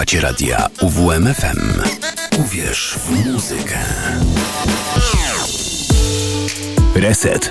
Słuchacie radia UWMFM. Uwierz w muzykę. Reset.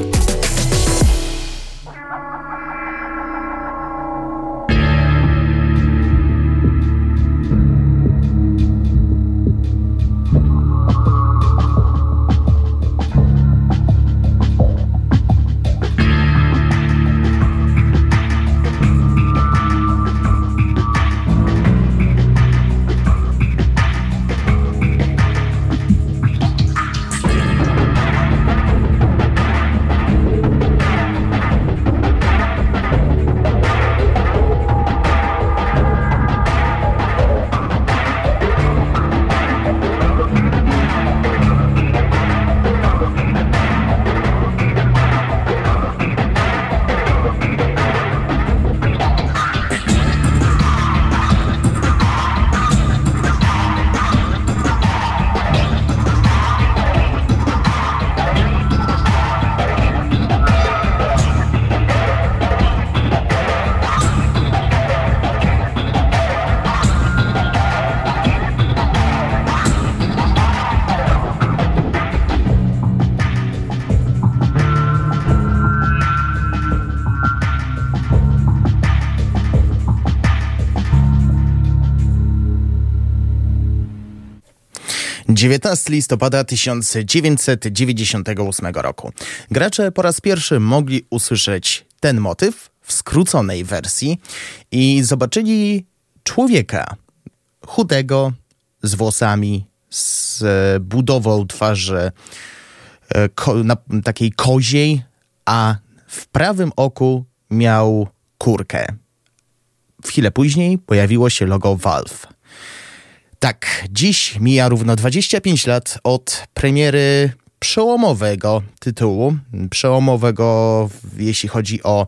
Dziewiętnasty listopada 1998 roku. Gracze po raz pierwszy mogli usłyszeć ten motyw w skróconej wersji i zobaczyli człowieka chudego, z włosami, z budową twarzy e, ko, takiej koziej, a w prawym oku miał kurkę. Chwilę później pojawiło się logo Valve. Tak, dziś mija równo 25 lat od premiery przełomowego tytułu, przełomowego jeśli chodzi o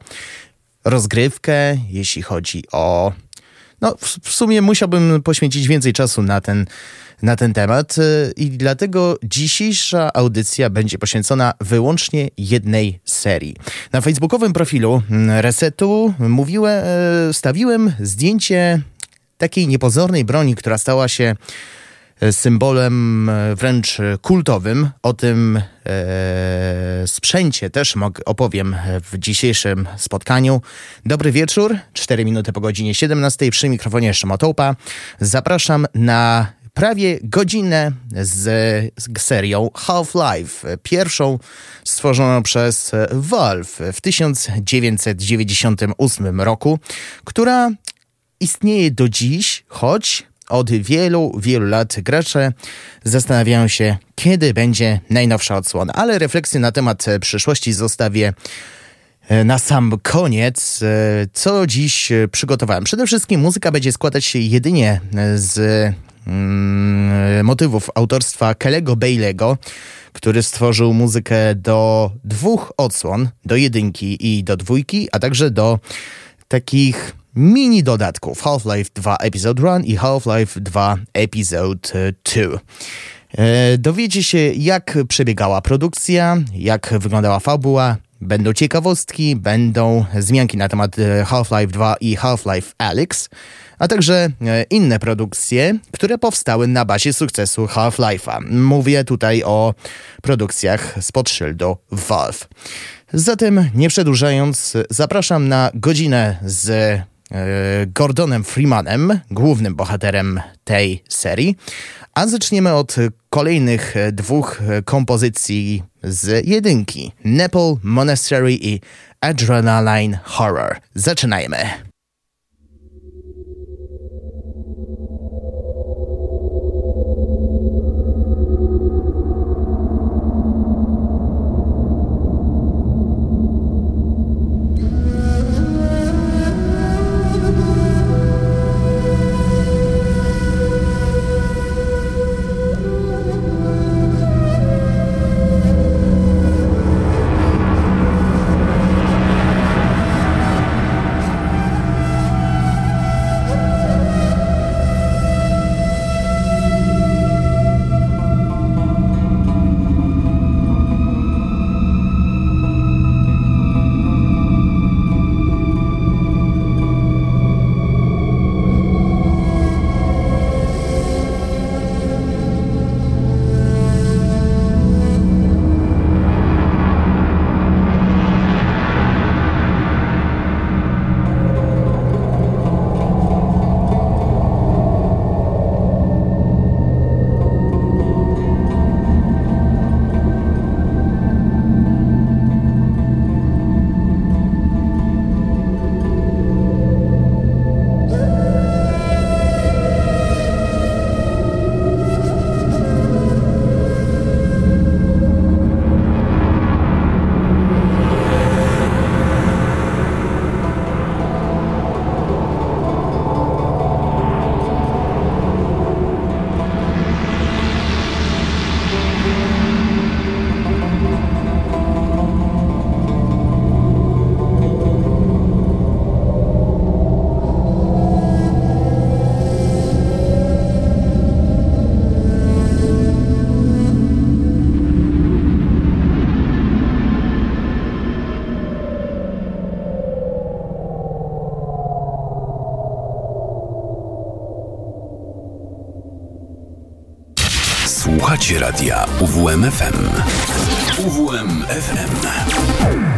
rozgrywkę, jeśli chodzi o. No, w sumie musiałbym poświęcić więcej czasu na ten, na ten temat i dlatego dzisiejsza audycja będzie poświęcona wyłącznie jednej serii. Na facebookowym profilu Resetu mówiłem, stawiłem zdjęcie takiej niepozornej broni, która stała się e, symbolem e, wręcz kultowym. O tym e, sprzęcie też opowiem w dzisiejszym spotkaniu. Dobry wieczór, 4 minuty po godzinie 17 przy mikrofonie Szymotołpa. Zapraszam na prawie godzinę z, z serią Half-Life, pierwszą stworzoną przez Valve w 1998 roku, która istnieje do dziś, choć od wielu, wielu lat gracze zastanawiają się, kiedy będzie najnowsza odsłona. Ale refleksję na temat przyszłości zostawię e, na sam koniec, e, co dziś przygotowałem. Przede wszystkim muzyka będzie składać się jedynie z mm, motywów autorstwa Kelego Bailego, który stworzył muzykę do dwóch odsłon, do jedynki i do dwójki, a także do takich mini dodatków Half-Life 2 Episode 1 i Half-Life 2 Episode 2. E, dowiecie się, jak przebiegała produkcja, jak wyglądała fabuła, będą ciekawostki, będą zmianki na temat e, Half-Life 2 i Half-Life Alyx, a także e, inne produkcje, które powstały na bazie sukcesu Half-Life'a. Mówię tutaj o produkcjach spod szyldu Valve. Zatem, nie przedłużając, zapraszam na godzinę z Gordonem Freemanem, głównym bohaterem tej serii. A zaczniemy od kolejnych dwóch kompozycji z jedynki: Nepal Monastery i Adrenaline Horror. Zaczynajmy. Radia UWMFM. UWMFM.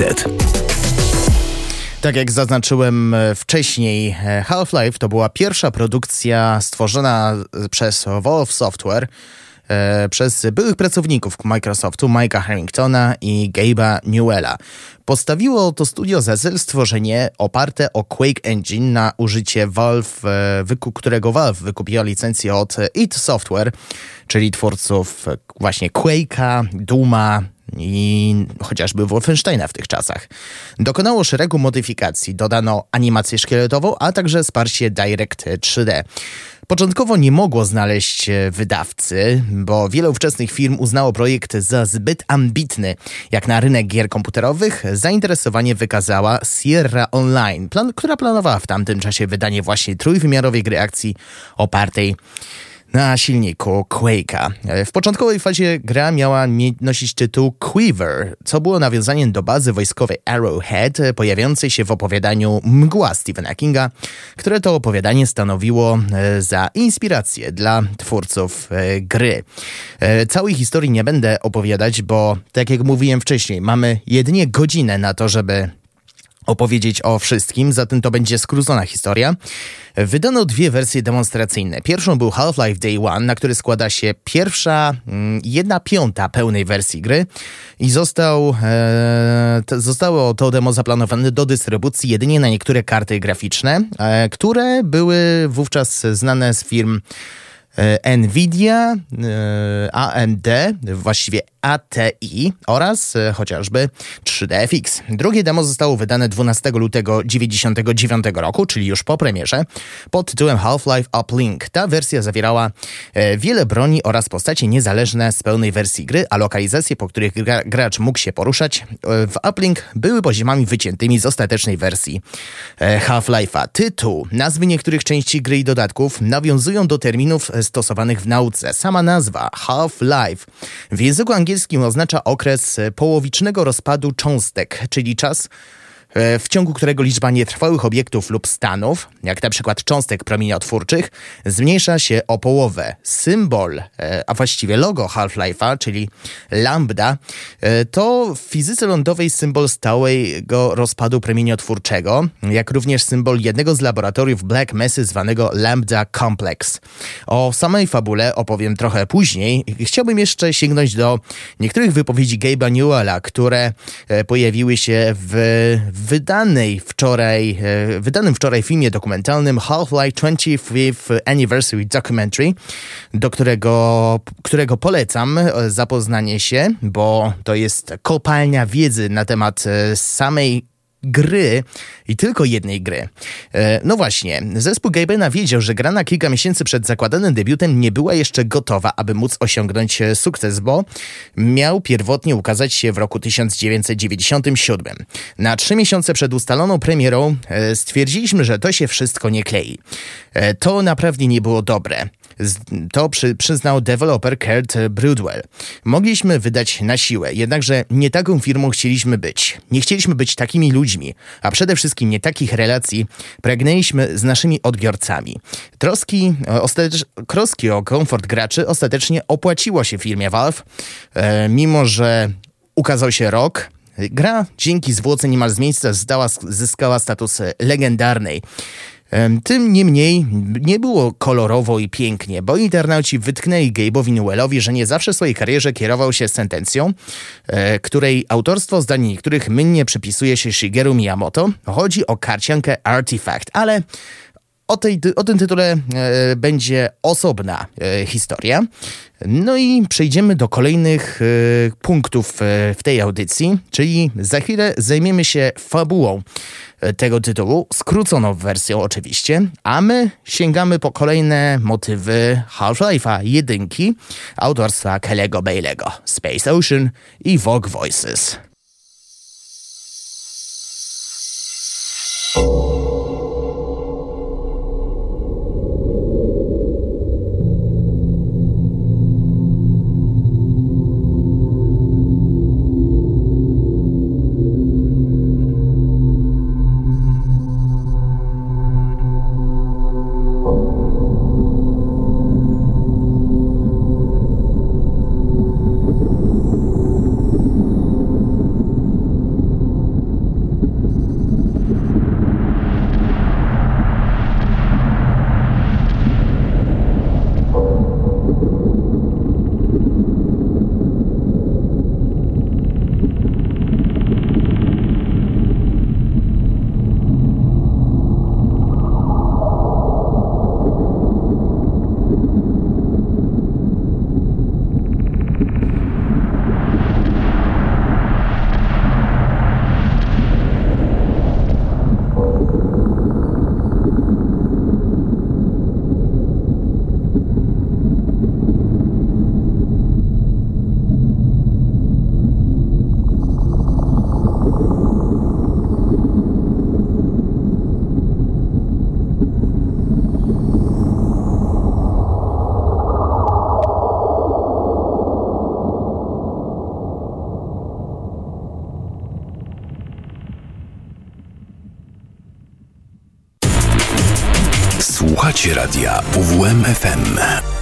Reset. Tak jak zaznaczyłem e, wcześniej, e, Half-Life to była pierwsza produkcja stworzona przez Valve Software e, przez byłych pracowników Microsoftu Mike'a Harringtona i Gabe'a Newella. Postawiło to studio za cel stworzenie oparte o Quake Engine na użycie Valve, którego Valve wykupiła licencję od id Software, czyli twórców właśnie Quake'a, Duma, i chociażby Wolfensteina w tych czasach. Dokonało szeregu modyfikacji, dodano animację szkieletową, a także wsparcie Direct 3D. Początkowo nie mogło znaleźć e, wydawcy, bo wiele ówczesnych firm uznało projekt za zbyt ambitny. Jak na rynek gier komputerowych, zainteresowanie wykazała Sierra Online, plan, która planowała w tamtym czasie wydanie właśnie trójwymiarowej gry akcji opartej na silniku Quake'a. W początkowej fazie gra miała nosić tytuł Quiver, co było nawiązaniem do bazy wojskowej Arrowhead, pojawiającej się w opowiadaniu Mgła Stephena Kinga, które to opowiadanie stanowiło e, za inspirację dla twórców e, gry. E, całej historii nie będę opowiadać, bo tak jak mówiłem wcześniej, mamy jedynie godzinę na to, żeby opowiedzieć o wszystkim, zatem to będzie skrócona historia. Wydano dwie wersje demonstracyjne. Pierwszą był Half-Life Day One, na który składa się pierwsza, mm, jedna piąta pełnej wersji gry i został, e, zostało to demo zaplanowane do dystrybucji jedynie na niektóre karty graficzne, e, które były wówczas znane z firm Nvidia, e, AMD, właściwie ATI oraz e, chociażby 3DFX. Drugie demo zostało wydane 12 lutego 1999 roku, czyli już po premierze, pod tytułem Half-Life Uplink. Ta wersja zawierała e, wiele broni oraz postacie niezależne z pełnej wersji gry, a lokalizacje, po których gra, gracz mógł się poruszać e, w Uplink były poziomami wyciętymi z ostatecznej wersji Half-Life'a. Tytuł, nazwy niektórych części gry i dodatków nawiązują do terminów stosowanych w nauce. Sama nazwa Half-Life w języku angielskim oznacza okres połowicznego rozpadu cząstek, czyli czas, w ciągu którego liczba nietrwałych obiektów lub stanów, jak na przykład cząstek promieniotwórczych, zmniejsza się o połowę. Symbol, a właściwie logo Half-Life'a, czyli lambda, to w fizyce lądowej symbol stałego rozpadu promieniotwórczego, jak również symbol jednego z laboratoriów Black Mesa zwanego Lambda Complex. O samej fabule opowiem trochę później. Chciałbym jeszcze sięgnąć do niektórych wypowiedzi Gabe'a Newella, które e, pojawiły się w wydanej wczoraj, e, wydanym wczoraj filmie dokumentalnym Half-Life 25th Anniversary Documentary, do którego, którego polecam e, zapoznanie się, bo to jest kopalnia wiedzy na temat samej gry i tylko jednej gry. E, no właśnie, zespół Gabena wiedział, że gra na kilka miesięcy przed zakładanym debiutem nie była jeszcze gotowa, aby móc osiągnąć e, sukces, bo miał pierwotnie ukazać się w roku 1997. Na trzy miesiące przed ustaloną premierą e, stwierdziliśmy, że to się wszystko nie klei. To naprawdę nie było dobre. To przy, przyznał deweloper Kurt Broodwell. Mogliśmy wydać na siłę, jednakże nie taką firmą chcieliśmy być. Nie chcieliśmy być takimi ludźmi, a przede wszystkim nie takich relacji pragnęliśmy z naszymi odbiorcami. Troski, ostatecz, troski o komfort graczy ostatecznie opłaciło się firmie Valve, e, mimo że ukazał się rok, Gra dzięki zwłoce niemal z miejsca zdała, zyskała status legendarnej. Tym niemniej nie było kolorowo i pięknie, bo internauci wytknęli Gabe'owi Newellowi, że nie zawsze w swojej karierze kierował się sentencją, e, której autorstwo zdaniem niektórych mylnie przypisuje się Shigeru Miyamoto. Chodzi o karciankę Artifact, ale o, tej, o tym tytule e, będzie osobna e, historia. No i przejdziemy do kolejnych e, punktów e, w tej audycji, czyli za chwilę zajmiemy się fabułą tego tytułu, skróconą wersją oczywiście, a my sięgamy po kolejne motywy Half-Life'a jedynki autorstwa Kelly'ego Bailey'ego, Space Ocean i Vogue Voices. FM.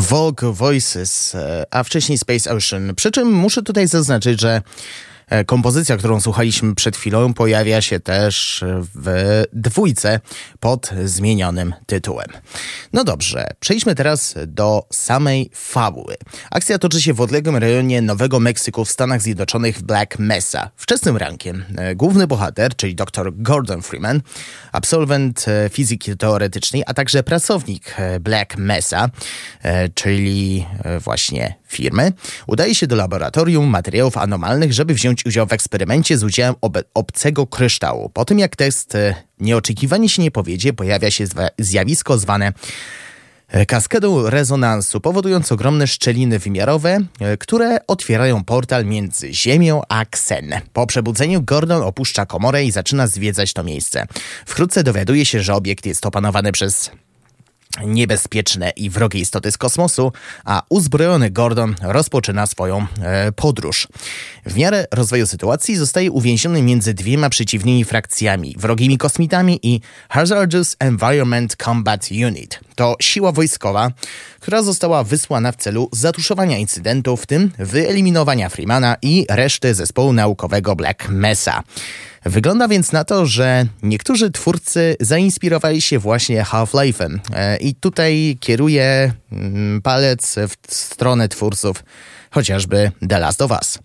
Vogue Voices, e, a wcześniej Space Ocean. Przy czym muszę tutaj zaznaczyć, że kompozycja, którą słuchaliśmy przed chwilą, pojawia się też w dwójce pod zmienionym tytułem. No dobrze, przejdźmy teraz do samej fabuły. Akcja toczy się w odległym rejonie Nowego Meksyku w Stanach Zjednoczonych w Black Mesa. Wczesnym rankiem e, główny bohater, czyli dr Gordon Freeman, absolwent e, fizyki teoretycznej, a także pracownik Black Mesa, czyli właśnie firmy, udaje się do laboratorium materiałów anomalnych, żeby wziąć udział w eksperymencie z udziałem ob obcego kryształu. Po tym jak test e, nieoczekiwanie się nie powiedzie, pojawia się zjawisko zwane e, kaskadą rezonansu, powodując ogromne szczeliny wymiarowe, e, które otwierają portal między Ziemią a Ksen. Po przebudzeniu Gordon opuszcza komorę i zaczyna zwiedzać to miejsce. Wkrótce dowiaduje się, że obiekt jest opanowany przez niebezpieczne i wrogie istoty z kosmosu, a uzbrojony Gordon rozpoczyna swoją e, podróż. W miarę rozwoju sytuacji zostaje uwięziony między dwiema przeciwnymi frakcjami, wrogimi kosmitami i Hazardous Environment Combat Unit. To siła wojskowa, która została wysłana w celu zatuszowania incydentu, w tym wyeliminowania Freemana i reszty zespołu naukowego Black Mesa. Wygląda więc na to, że niektórzy twórcy zainspirowali się właśnie Half-Life'em e, i tutaj kieruję mm, palec w stronę twórców chociażby The Last of Us.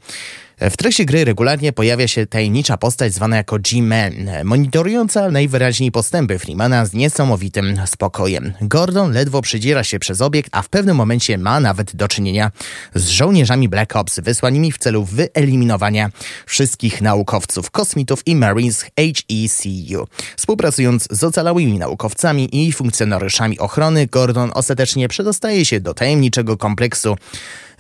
W trakcie gry regularnie pojawia się tajemnicza postać zwana jako G-Man, monitorująca najwyraźniej postępy Freemana z niesamowitym spokojem. Gordon ledwo przedziera się przez obiekt, a w pewnym momencie ma nawet do czynienia z żołnierzami Black Ops wysłanymi w celu wyeliminowania wszystkich naukowców, kosmitów i Marines HECU. Współpracując z ocalałymi naukowcami i funkcjonariuszami ochrony, Gordon ostatecznie przedostaje się do tajemniczego kompleksu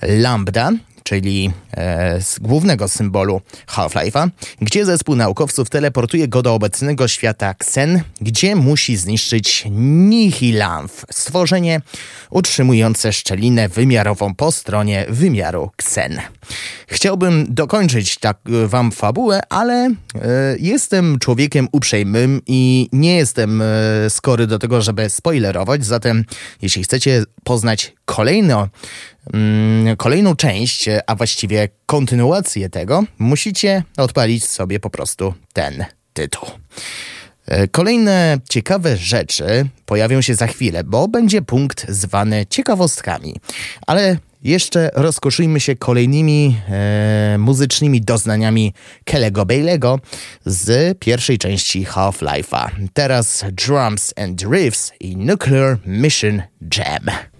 Lambda, czyli e, z głównego symbolu Half-Life'a, gdzie zespół naukowców teleportuje go do obecnego świata Xen, gdzie musi zniszczyć Nihilanf, stworzenie utrzymujące szczelinę wymiarową po stronie wymiaru Xen. Chciałbym dokończyć tak e, wam fabułę, ale e, jestem człowiekiem uprzejmym i nie jestem e, skory do tego, żeby spoilerować, zatem jeśli chcecie poznać kolejno Mm, kolejną część, a właściwie kontynuację tego, musicie odpalić sobie po prostu ten tytuł. E, kolejne ciekawe rzeczy pojawią się za chwilę, bo będzie punkt zwany ciekawostkami. Ale jeszcze rozkoszujmy się kolejnymi e, muzycznymi doznaniami Kellego Bailego z pierwszej części Half-Life'a. Teraz Drums and Riffs i Nuclear Mission Jam.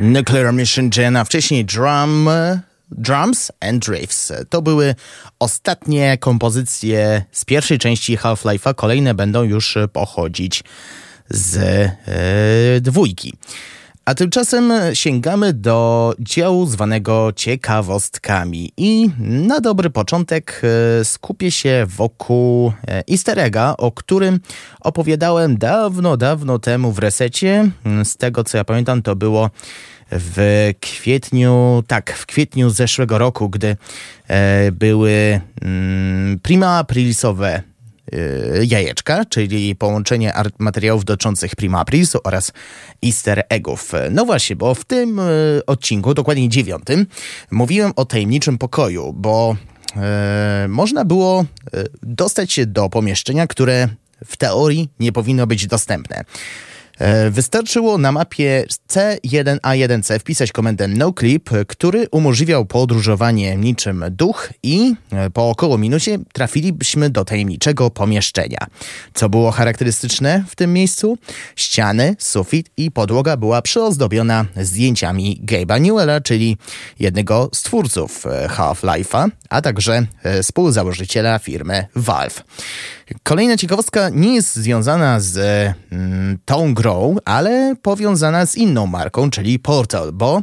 Nuclear Mission Gen, a wcześniej Drum, Drums and Drifts. To były ostatnie kompozycje z pierwszej części Half-Life'a. Kolejne będą już pochodzić z e, dwójki. A tymczasem sięgamy do działu zwanego ciekawostkami i na dobry początek e, skupię się wokół e, easter egga, o którym opowiadałem dawno, dawno temu w resecie. Z tego co ja pamiętam to było w kwietniu, tak, w kwietniu zeszłego roku, gdy e, były mm, prima aprilisowe Y, jajeczka, czyli połączenie materiałów dotyczących Prima Aprilis oraz Easter Eggów. No właśnie, bo w tym y, odcinku, dokładnie dziewiątym, mówiłem o tajemniczym pokoju, bo e, można było dostać się do pomieszczenia, które w teorii nie powinno być dostępne. E, wystarczyło na mapie C1A1C wpisać komendę noclip, który umożliwiał podróżowanie niczym duch i e, po około minucie trafilibyśmy do tajemniczego pomieszczenia. Co było charakterystyczne w tym miejscu? Ściany, sufit i podłoga była przyozdobiona zdjęciami Gabe'a Newella, czyli jednego z twórców e, Half-Life'a, a także współzałożyciela firmy Valve. Kolejna ciekawostka nie jest związana z mm, tą grą, ale powiązana z inną marką, czyli Portal, bo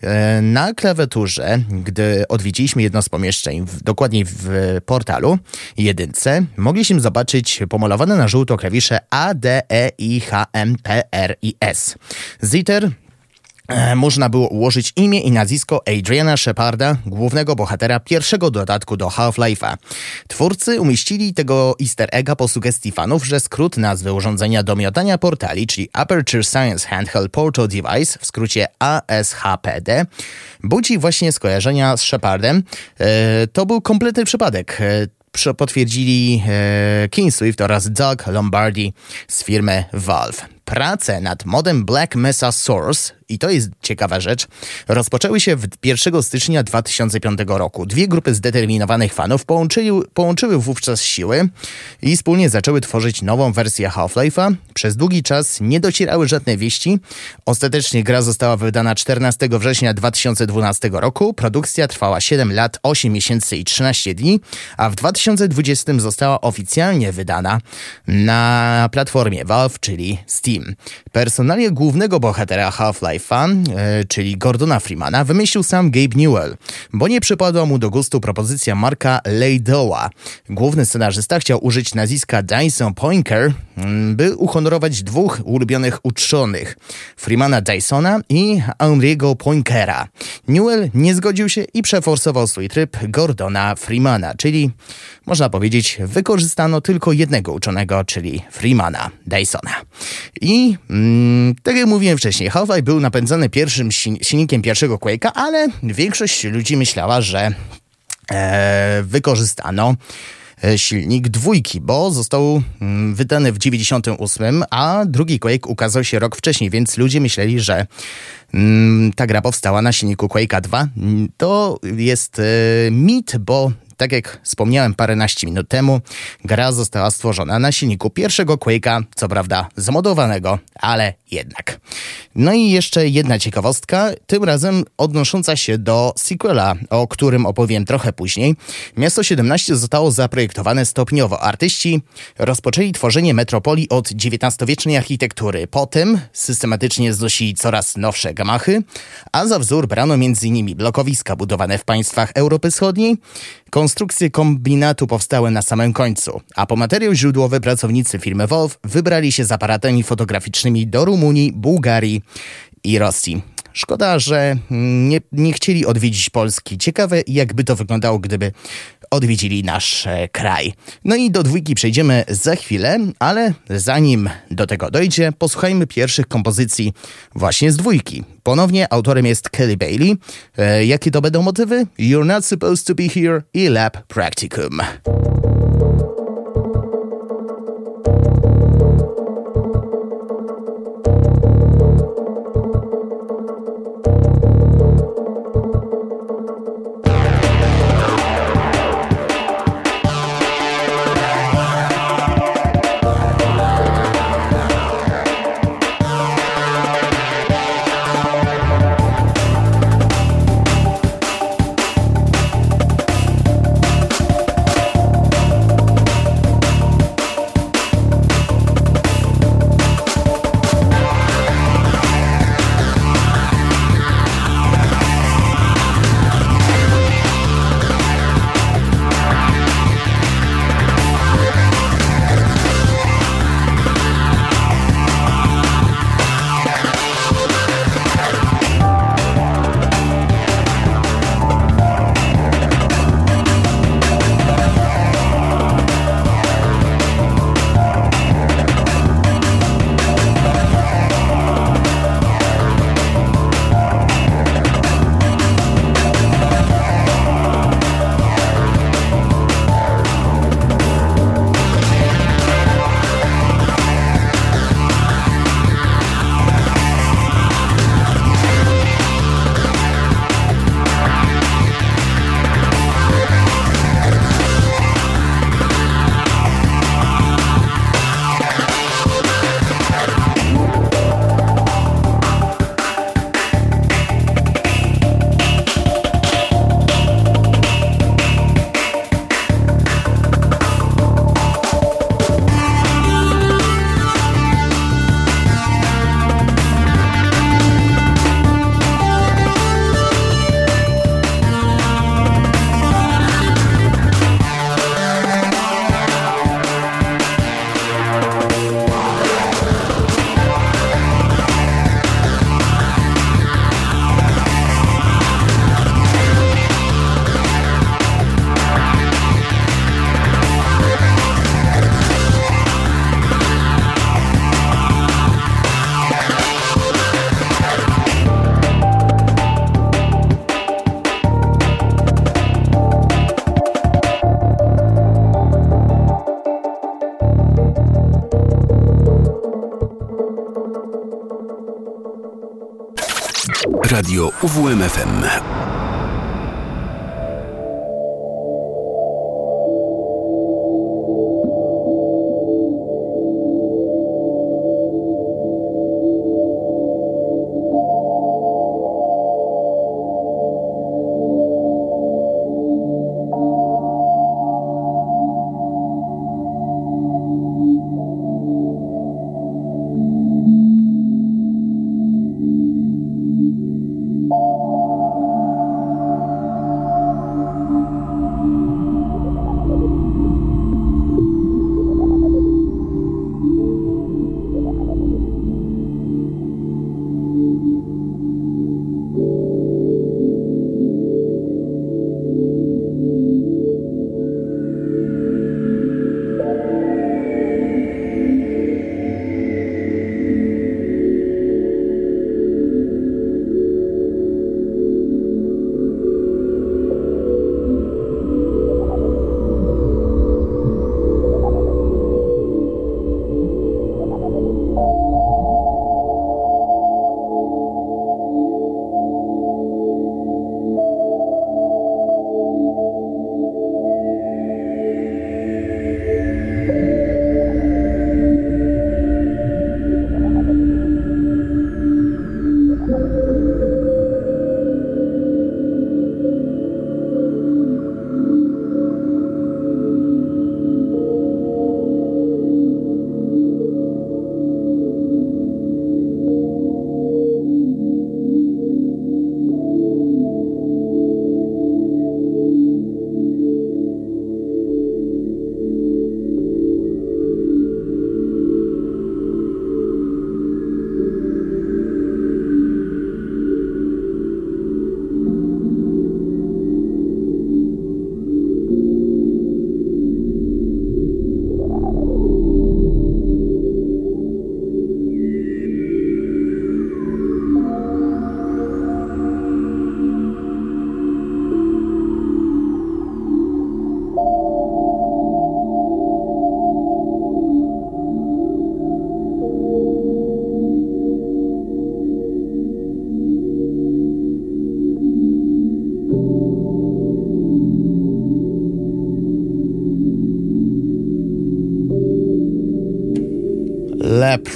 e, na klawiaturze, gdy odwiedziliśmy jedno z pomieszczeń, w, dokładnie w portalu jedynce, mogliśmy zobaczyć pomalowane na żółto klawisze A, D, E, I, H, M, P, R i S. Ziter można było ułożyć imię i nazwisko Adriana Sheparda, głównego bohatera pierwszego dodatku do Half-Life'a. Twórcy umieścili tego easter egga po sugestii fanów, że skrót nazwy urządzenia do miotania portali, czyli Aperture Science Handheld Portal Device, w skrócie ASHPD, budzi właśnie skojarzenia z Shepardem. E, to był kompletny przypadek. E, potwierdzili e, King Swift oraz Doug Lombardi z firmy Valve. Prace nad modem Black Mesa Source, i to jest ciekawa rzecz, rozpoczęły się 1 stycznia 2005 roku. Dwie grupy zdeterminowanych fanów połączyły, połączyły wówczas siły i wspólnie zaczęły tworzyć nową wersję Half-Life'a. Przez długi czas nie docierały żadne wieści. Ostatecznie gra została wydana 14 września 2012 roku. Produkcja trwała 7 lat, 8 miesięcy i 13 dni, a w 2020 została oficjalnie wydana na platformie Valve, czyli Steam. Personalię głównego bohatera Half-Life'a, e, czyli Gordona Freemana, wymyślił sam Gabe Newell, bo nie przypadła mu do gustu propozycja Marka Leidoła. Główny scenarzysta chciał użyć nazwiska Dyson Poinker, mm, by uhonorować dwóch ulubionych uczonych, Freemana Dysona i Henry'ego Poinkera. Newell nie zgodził się i przeforsował swój tryb Gordona Freemana, czyli można powiedzieć wykorzystano tylko jednego uczonego, czyli Freemana Dysona. I mm, tak jak mówiłem wcześniej, Hawaii był napędzany pierwszym silnikiem pierwszego Quake'a, ale większość ludzi myślała, że e, wykorzystano e, silnik dwójki, bo został mm, wydany w 98, a drugi Quake ukazał się rok wcześniej, więc ludzie myśleli, że mm, ta gra powstała na silniku Quake'a 2. To jest e, mit, bo tak jak wspomniałem paręnaście minut temu, gra została stworzona na silniku pierwszego Quake'a, co prawda zmodowanego, ale jednak. No i jeszcze jedna ciekawostka, tym razem odnosząca się do sequela, o którym opowiem trochę później. Miasto 17 zostało zaprojektowane stopniowo. Artyści rozpoczęli tworzenie metropolii od XIX-wiecznej architektury. Potem systematycznie znosili coraz nowsze gamachy, a za wzór brano m.in. blokowiska budowane w państwach Europy Wschodniej, Konstrukcje kombinatu powstały na samym końcu, a po materiał źródłowy pracownicy firmy Wolf wybrali się z aparatami fotograficznymi do Rumunii, Bułgarii i Rosji. Szkoda, że nie, nie chcieli odwiedzić Polski. Ciekawe, jakby to wyglądało, gdyby odwiedzili nasz e, kraj. No i do dwójki przejdziemy za chwilę, ale zanim do tego dojdzie, posłuchajmy pierwszych kompozycji właśnie z dwójki. Ponownie autorem jest Kelly Bailey. E, jakie to będą motywy? You're not supposed to be here i Lab Practicum. Radio UWMFM.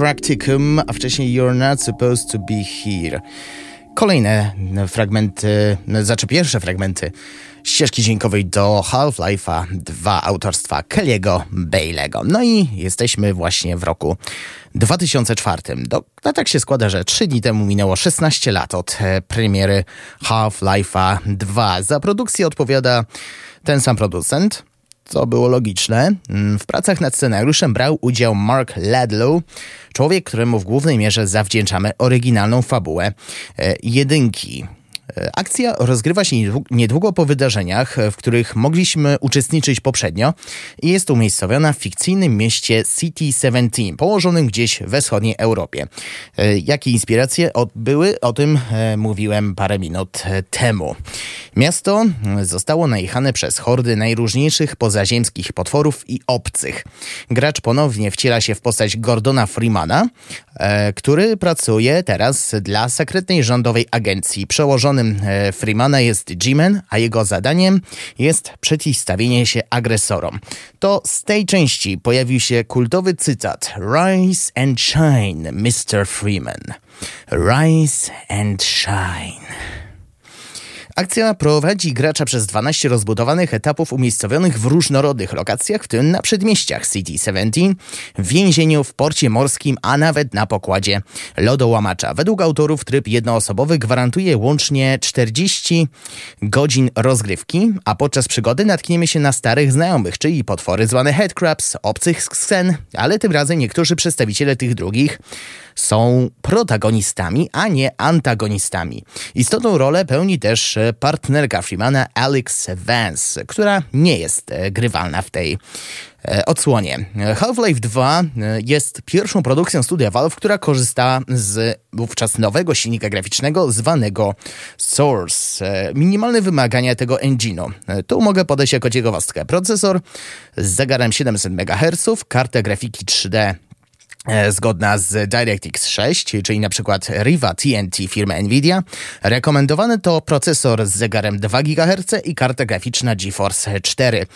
Practicum, a wcześniej You're Not Supposed to Be Here. Kolejne fragmenty, znaczy pierwsze fragmenty ścieżki dźwiękowej do Half-Life'a 2 autorstwa Kelly'ego Bailey'ego. No i jesteśmy właśnie w roku 2004. Do, no tak się składa, że 3 dni temu minęło 16 lat od e, premiery Half-Life'a 2. Za produkcję odpowiada ten sam producent, co było logiczne. Mm, w pracach nad scenariuszem brał udział Mark Ladlow, człowiek, któremu w głównej mierze zawdzięczamy oryginalną fabułę e, jedynki. E, akcja rozgrywa się niedługo po wydarzeniach, w których mogliśmy uczestniczyć poprzednio i jest umiejscowiona w fikcyjnym mieście City 17, położonym gdzieś we wschodniej Europie. E, jakie inspiracje były, o tym e, mówiłem parę minut temu. Miasto zostało najechane przez hordy najróżniejszych pozaziemskich potworów i obcych. Gracz ponownie wciela się w postać Gordona Freemana, który pracuje teraz dla sekretnej rządowej agencji przełożony E, Freemana jest G-Man, a jego zadaniem jest przeciwstawienie się agresorom. To z tej części pojawił się kultowy cytat Rise and shine, Mr. Freeman. Rise and shine. Akcja prowadzi gracza przez 12 rozbudowanych etapów umiejscowionych w różnorodnych lokacjach, w tym na przedmieściach City 17, w więzieniu, w porcie morskim, a nawet na pokładzie lodołamacza. Według autorów tryb jednoosobowy gwarantuje łącznie 40 godzin rozgrywki, a podczas przygody natkniemy się na starych znajomych, czyli potwory zwane headcrabs, obcych scen, ale tym razem niektórzy przedstawiciele tych drugich są protagonistami, a nie antagonistami. Istotną rolę pełni też partnerka Freemana Alex Vance, która nie jest e, grywalna w tej e, odsłonie. Half-Life 2 e, jest pierwszą produkcją studia Valve, która korzysta z wówczas nowego silnika graficznego zwanego Source. Minimalne wymagania tego engine'u. Tu mogę podać jako ciekawostkę. Procesor z zegarem 700 MHz, kartę grafiki 3D E, zgodna z DirectX 6, czyli na przykład Riva TNT firmy Nvidia. Rekomendowany to procesor z zegarem 2 GHz i karta graficzna GeForce 4.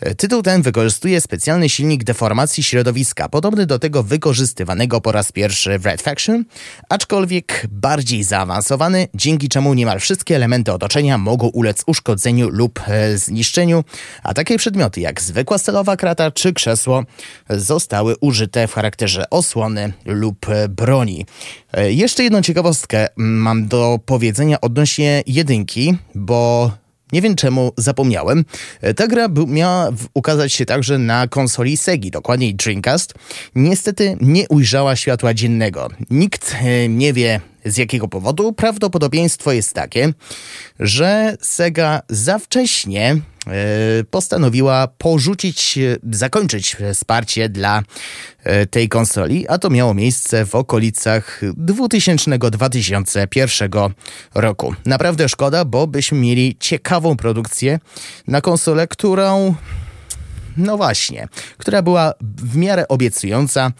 E, tytuł ten wykorzystuje specjalny silnik deformacji środowiska, podobny do tego wykorzystywanego po raz pierwszy w Red Faction, aczkolwiek bardziej zaawansowany, dzięki czemu niemal wszystkie elementy otoczenia mogą ulec uszkodzeniu lub e, zniszczeniu, a takie przedmioty jak zwykła stelowa krata czy krzesło zostały użyte w charakterze osłony lub e, broni. E, jeszcze jedną ciekawostkę mam do powiedzenia odnośnie jedynki, bo nie wiem czemu zapomniałem. E, ta gra miała ukazać się także na konsoli Segi, dokładniej Dreamcast. Niestety nie ujrzała światła dziennego. Nikt nie wie z jakiego powodu. Prawdopodobieństwo jest takie, że Sega za wcześnie E, postanowiła porzucić, e, zakończyć wsparcie dla e, tej konsoli, a to miało miejsce w okolicach 2000-2001 roku. Naprawdę szkoda, bo byśmy mieli ciekawą produkcję na konsolę, którą no właśnie, która była w miarę obiecująca,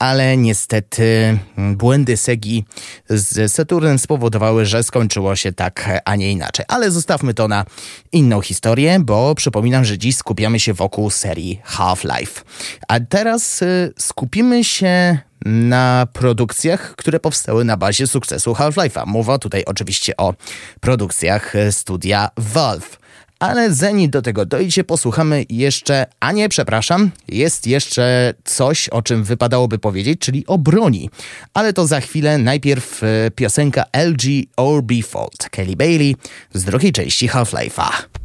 ale niestety błędy Segi z Saturnem spowodowały, że skończyło się tak, a nie inaczej. Ale zostawmy to na inną historię, bo przypominam, że dziś skupiamy się wokół serii Half-Life. A teraz y, skupimy się na produkcjach, które powstały na bazie sukcesu Half-Life'a. Mowa tutaj oczywiście o produkcjach studia Valve. Ale zanim do tego dojdzie, posłuchamy jeszcze, a nie, przepraszam, jest jeszcze coś, o czym wypadałoby powiedzieć, czyli o broni. Ale to za chwilę, najpierw e, piosenka LG or Be Fault, Kelly Bailey z drugiej części Half-Life'a.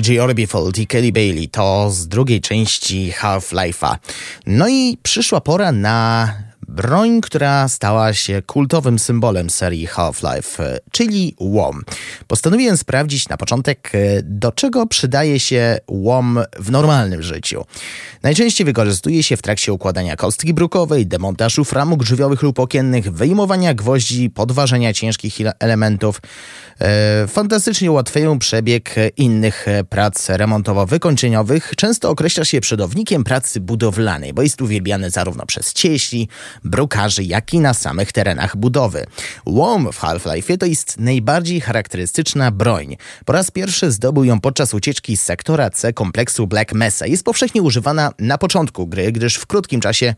J. Orbifold i Kelly Bailey to z drugiej części Half-Life'a. No i przyszła pora na broń, która stała się kultowym symbolem serii Half-Life, czyli łom. Postanowiłem sprawdzić na początek, do czego przydaje się łom w normalnym życiu. Najczęściej wykorzystuje się w trakcie układania kostki brukowej, demontażu framug drzwiowych lub okiennych, wyjmowania gwoździ, podważenia ciężkich elementów. E, fantastycznie ułatwiają przebieg innych prac remontowo-wykończeniowych. Często określa się przodownikiem pracy budowlanej, bo jest uwielbiany zarówno przez cieśli, brukarzy, jak i na samych terenach budowy. Łom w Half-Life to jest najbardziej charakterystyczna broń. Po raz pierwszy zdobył ją podczas ucieczki z sektora C kompleksu Black Mesa. Jest powszechnie używana na początku gry, gdyż w krótkim czasie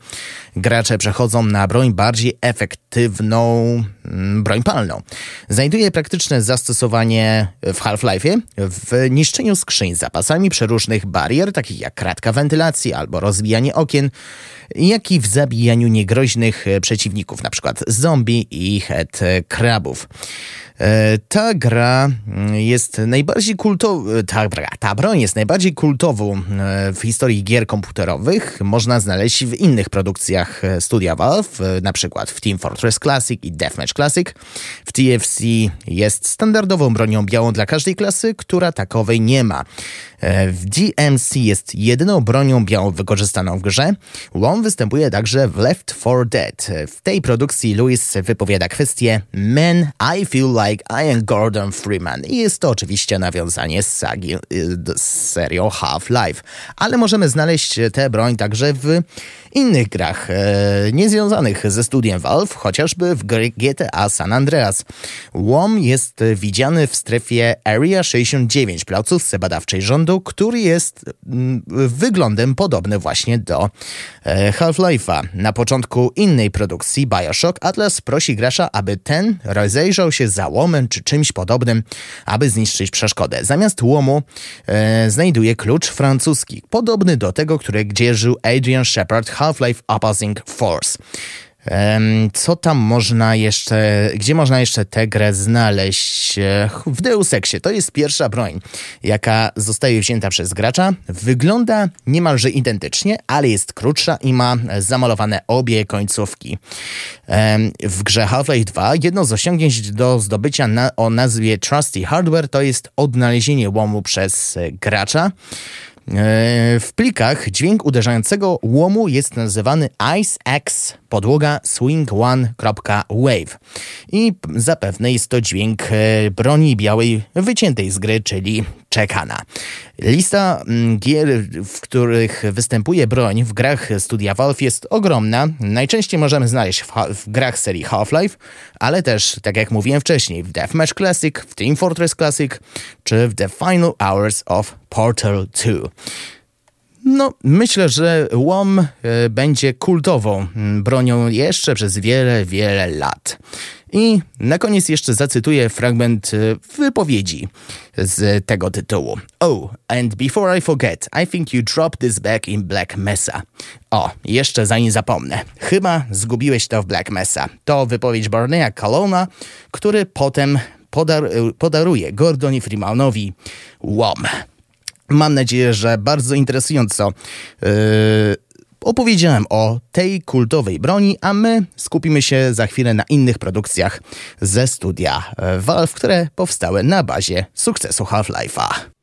gracze przechodzą na broń bardziej efektywną, mm, broń palną. Znajduje praktyczne zastosowanie w Half-Life w niszczeniu skrzyń z zapasami przeróżnych barier, takich jak kratka wentylacji albo rozbijanie okien, jak i w zabijaniu niegroźnych przeciwników, np. zombie i head krabów. E, ta gra mm, jest najbardziej kultową, ta, ta broń jest najbardziej kultową e, w historii gier komputerowych. Można znaleźć w innych produkcjach e, studia Valve, na przykład w Team Fortress Classic i Deathmatch Classic. W TFC jest standardową bronią białą dla każdej klasy, która takowej nie ma. W DMC jest jedyną bronią białą wykorzystaną w grze. Łom występuje także w Left 4 Dead. W tej produkcji Lewis wypowiada kwestię Men, I feel like I am Gordon Freeman. I jest to oczywiście nawiązanie z sagi, y, z serią Half-Life. Ale możemy znaleźć tę broń także w innych grach, e, niezwiązanych ze studiem Valve, chociażby w GTA San Andreas. Łom jest widziany w strefie Area 69 placówce badawczej rządu, który jest mm, wyglądem podobny właśnie do e, Half-Life'a. Na początku innej produkcji Bioshock Atlas prosi gracza, aby ten rozejrzał się za łomem czy czymś podobnym, aby zniszczyć przeszkodę. Zamiast łomu e, znajduje klucz francuski, podobny do tego, który dzierżył Adrian Shepard Half-Life Opposing Force. Co tam można jeszcze, gdzie można jeszcze tę grę znaleźć? W Deus Exie. To jest pierwsza broń, jaka zostaje wzięta przez gracza. Wygląda niemalże identycznie, ale jest krótsza i ma zamalowane obie końcówki. W grze Half-Life 2 jedno z osiągnięć do zdobycia na, o nazwie Trusty Hardware to jest odnalezienie łomu przez gracza. E, w plikach dźwięk uderzającego łomu jest nazywany Ice X podłoga swing1.wave i zapewne jest to dźwięk e, broni białej wyciętej z gry, czyli czekana. Lista gier, w których występuje broń w grach studia Valve jest ogromna. Najczęściej możemy znaleźć w, w grach serii Half-Life, ale też, tak jak mówiłem wcześniej, w Deathmatch Classic, w Team Fortress Classic czy w The Final Hours of Portal 2. No, myślę, że łom e, będzie kultową mm, bronią jeszcze przez wiele, wiele lat. I na koniec jeszcze zacytuję fragment e, wypowiedzi z tego tytułu. Oh, and before I forget, I think you dropped this back in Black Mesa. O, jeszcze zanim zapomnę. Chyba zgubiłeś to w Black Mesa. To wypowiedź Barneya Colona, który potem podar podaruje Gordonie Freemanowi łom. Mam nadzieję, że bardzo interesująco yy, opowiedziałem o tej kultowej broni, a my skupimy się za chwilę na innych produkcjach ze studia Valve, które powstały na bazie sukcesu Half-Life'a.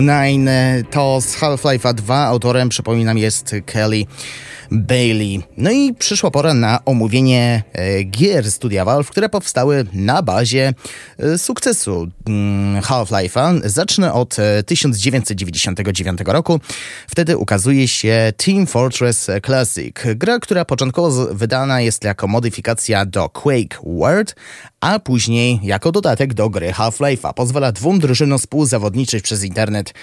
Nine to z Half-Life'a 2. Autorem, przypominam, jest Kelly Bailey. No i przyszła pora na omówienie e, gier studia Valve, które powstały na bazie sukcesu mm, Half-Life'a. Zacznę od 1999 e, roku. Wtedy ukazuje się Team Fortress Classic. Gra, która początkowo wydana jest jako modyfikacja do Quake World, a później jako dodatek do gry Half-Life'a. Pozwala dwóm drużynom współzawodniczyć przez internet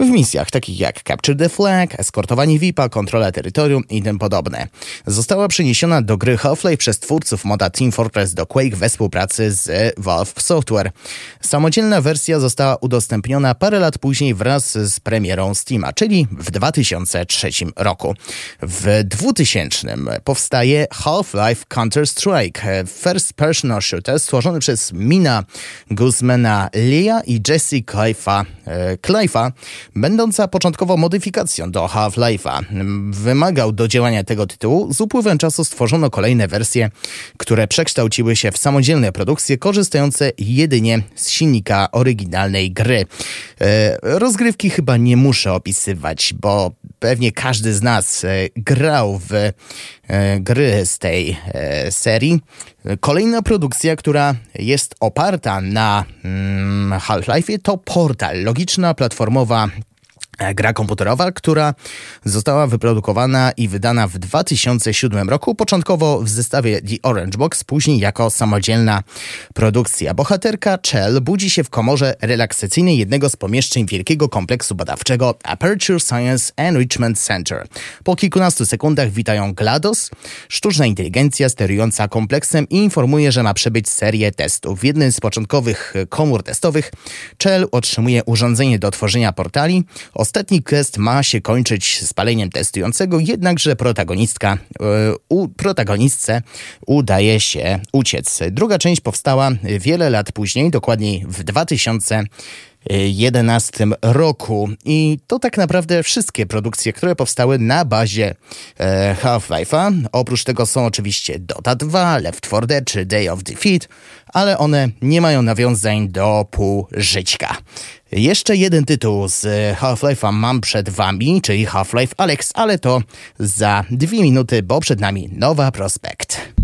w misjach takich jak Capture the Flag, eskortowanie VIP-a, kontrola terytorium i tym podobne. Została przeniesiona do gry Half-Life przez twórców moda Team Fortress do Quake we współpracy z Valve Software. Samodzielna wersja została udostępniona parę lat później wraz z premierą Steama, czyli w 2003 roku. W 2000 powstaje Half-Life Counter-Strike, first personal shooter stworzony przez Mina Guzmana Leah i Jesse Clive'a, Clive'a będąca początkowo modyfikacją do Half-Life'a. Wymagał do działania tego tytułu. Z upływem czasu stworzono kolejne wersje, które przekształciły się w samodzielne produkcje korzystające jedynie z silnika oryginalnej gry. E, rozgrywki chyba nie muszę opisywać, bo pewnie każdy z nas e, grał w gry z tej serii. Kolejna produkcja, która jest oparta na mm, Half-Life to Portal, logiczna platformowa E, gra komputerowa, która została wyprodukowana i wydana w 2007 roku, początkowo w zestawie The Orange Box, później jako samodzielna produkcja. Bohaterka Chell budzi się w komorze relaksacyjnej jednego z pomieszczeń wielkiego kompleksu badawczego Aperture Science Enrichment Center. Po kilkunastu sekundach witają GLaDOS, sztuczna inteligencja sterująca kompleksem i informuje, że ma przebyć serię testów. W jednym z początkowych komór testowych Chell otrzymuje urządzenie do tworzenia portali, Ostatni quest ma się kończyć spaleniem testującego, jednakże protagonistka, yy, u, protagonistce udaje się uciec. Druga część powstała wiele lat później, dokładniej w 2000 2011 roku. I to tak naprawdę wszystkie produkcje, które powstały na bazie e, Half-Life'a. Oprócz tego są oczywiście Dota 2, Left 4 Dead czy Day of Defeat, ale one nie mają nawiązań do półżyćka. Jeszcze jeden tytuł z Half-Life'a mam przed wami, czyli Half-Life Alex, ale to za dwie minuty, bo przed nami nowa prospekt.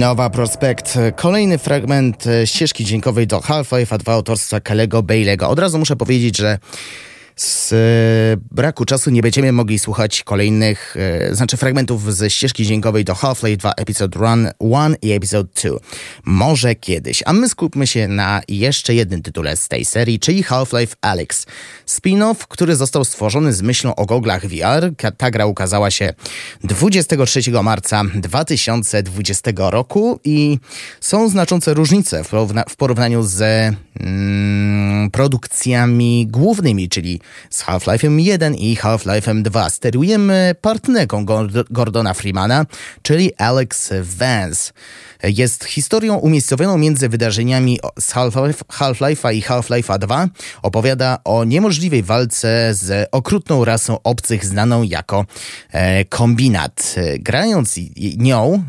Nowa Prospekt. Kolejny fragment e, ścieżki dźwiękowej do Half-Life 2 autorstwa Kalego Bailey'ego. Od razu muszę powiedzieć, że Z braku czasu nie będziemy mogli słuchać kolejnych, e, znaczy fragmentów ze ścieżki dźwiękowej do Half-Life 2 Episode Run 1 i Episode 2. Może kiedyś. A my skupmy się na jeszcze jednym tytule z tej serii, czyli Half-Life Alyx. Spin-off, który został stworzony z myślą o goglach VR. Ta gra ukazała się 23 marca 2020 roku i są znaczące różnice w porównaniu z mm, produkcjami głównymi, czyli z Half-Life'em 1 i Half-Life'em 2. Sterujemy partnerką Gordona Freemana, czyli Alex Vance jest historią umiejscowioną między wydarzeniami z Half-Life'a i Half-Life'a 2. Opowiada o niemożliwej walce z okrutną rasą obcych znaną jako e, kombinat. Grając nią,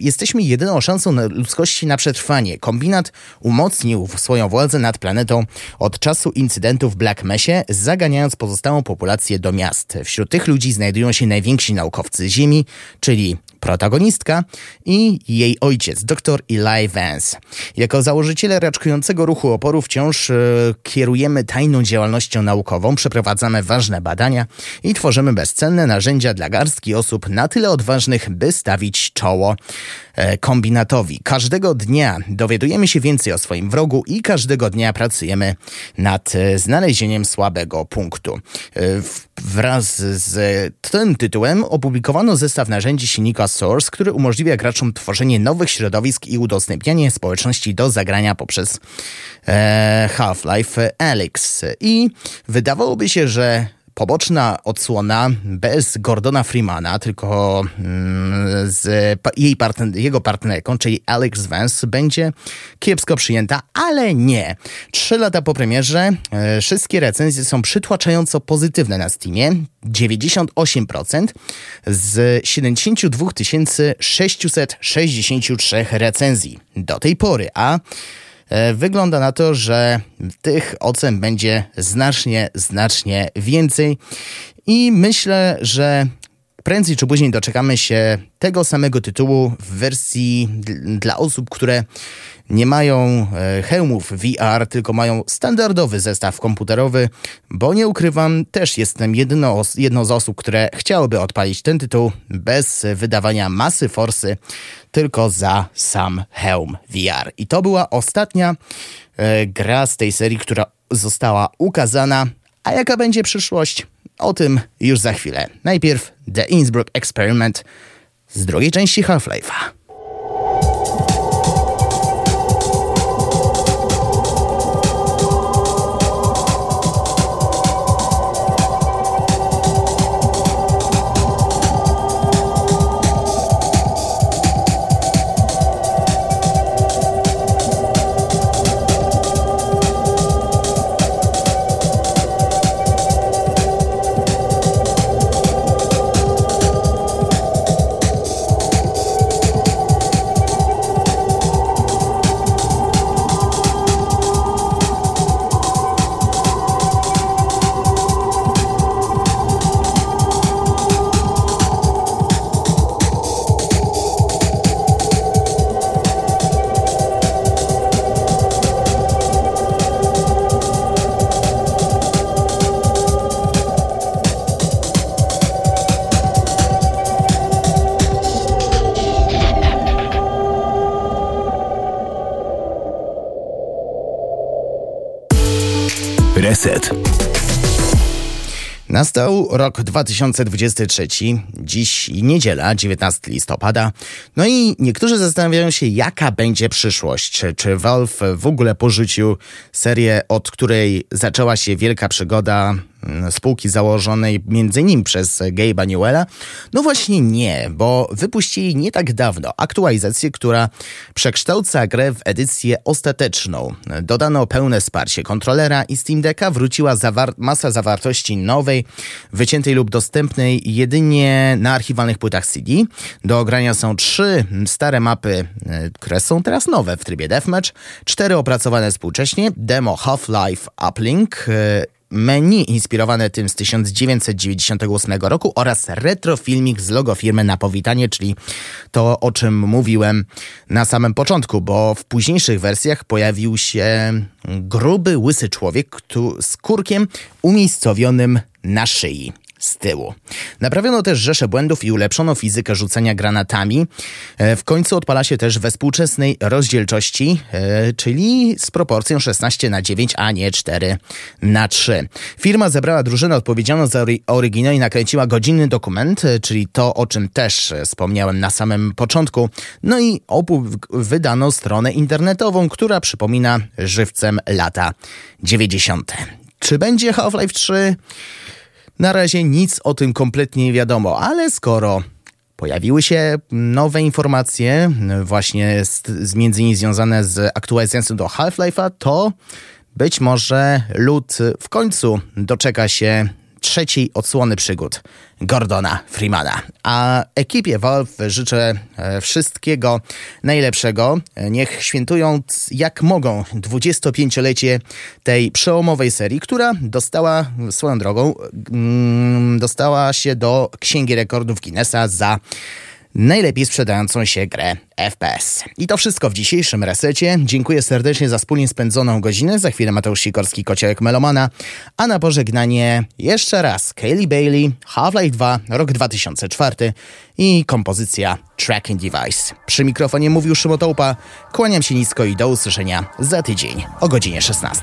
jesteśmy jedyną szansą ludzkości na przetrwanie. Kombinat umocnił swoją władzę nad planetą od czasu incydentu w Black Mesie, zaganiając pozostałą populację do miast. Wśród tych ludzi znajdują się najwięksi naukowcy Ziemi, czyli protagonistka i jej ojciec, dr Eli Vance. Jako założyciele raczkującego ruchu oporu wciąż e, kierujemy tajną działalnością naukową, przeprowadzamy ważne badania i tworzymy bezcenne narzędzia dla garstki osób na tyle odważnych, by stawić czoło kombinatowi. Każdego dnia dowiadujemy się więcej o swoim wrogu i każdego dnia pracujemy nad e, znalezieniem słabego punktu. E, wraz z tym tytułem opublikowano zestaw narzędzi silnika Source, który umożliwia graczom tworzenie nowych środowisk i udostępnianie społeczności do zagrania poprzez e, Half-Life Alyx. I wydawałoby się, że poboczna odsłona bez Gordona Freemana, tylko mm, z jej partner, jego partnerką, czyli Alex Vance, będzie kiepsko przyjęta, ale nie. Trzy lata po premierze e, wszystkie recenzje są przytłaczająco pozytywne na Steamie. 98% z 72 663 recenzji do tej pory, a wygląda na to, że tych ocen będzie znacznie, znacznie więcej. I myślę, że prędzej czy później doczekamy się tego samego tytułu w wersji dla osób, które nie mają e, hełmów VR, tylko mają standardowy zestaw komputerowy, bo nie ukrywam, też jestem jedno, jedną z osób, które chciałyby odpalić ten tytuł bez wydawania masy forsy, tylko za sam hełm VR. I to była ostatnia e, gra z tej serii, która została ukazana. A jaka będzie przyszłość? O tym już za chwilę. Najpierw The Innsbruck Experiment z drugiej części Half-Life'a. Nastał rok 2023, dziś niedziela, 19 listopada. No i niektórzy zastanawiają się, jaka będzie przyszłość. Czy Valve w ogóle porzucił serię, od której zaczęła się wielka przygoda spółki założonej między innymi przez Gabe'a Newella? No właśnie nie, bo wypuścili nie tak dawno aktualizację, która przekształca grę w edycję ostateczną. Dodano pełne wsparcie kontrolera i Steam Decka, wróciła zawar masa zawartości nowej, wyciętej lub dostępnej jedynie na archiwalnych płytach CD. Do ogrania są trzy stare mapy, e, które są teraz nowe w trybie Deathmatch, cztery opracowane współcześnie, demo Half-Life Uplink, e, menu inspirowane tym z 1998 roku oraz retrofilmik z logo firmy na powitanie, czyli to, o czym mówiłem na samym początku, bo w późniejszych wersjach pojawił się gruby, łysy człowiek z kurkiem umiejscowionym na szyi z tyłu. Naprawiono też rzesze błędów i ulepszono fizykę rzucenia granatami. E, w końcu odpala się też we współczesnej rozdzielczości, e, czyli z proporcją 16 na 9, a nie 4 na 3. Firma zebrała drużynę odpowiedzialną za oryginał i nakręciła godzinny dokument, e, czyli to, o czym też wspomniałem na samym początku. No i wydano stronę internetową, która przypomina żywcem lata 90. Czy będzie Half-Life 3? Na razie nic o tym kompletnie nie wiadomo, ale skoro pojawiły się nowe informacje, właśnie z, z między innymi związane z aktualizacją do Half-Life'a, to być może lud w końcu doczeka się trzeciej odsłony przygód Gordona Freemana. A ekipie Valve życzę e, wszystkiego najlepszego. Niech świętują jak mogą 25-lecie tej przełomowej serii, która dostała swoją drogą, mm, dostała się do Księgi Rekordów Guinnessa za najlepiej sprzedającą się grę FPS. I to wszystko w dzisiejszym resecie. Dziękuję serdecznie za wspólnie spędzoną godzinę. Za chwilę Mateusz Sikorski, Kociołek Melomana. A na pożegnanie jeszcze raz Kaylee Bailey, Half-Life 2, rok 2004 i kompozycja Tracking Device. Przy mikrofonie mówił Szymotołpa. Kłaniam się nisko i do usłyszenia za tydzień o godzinie 16.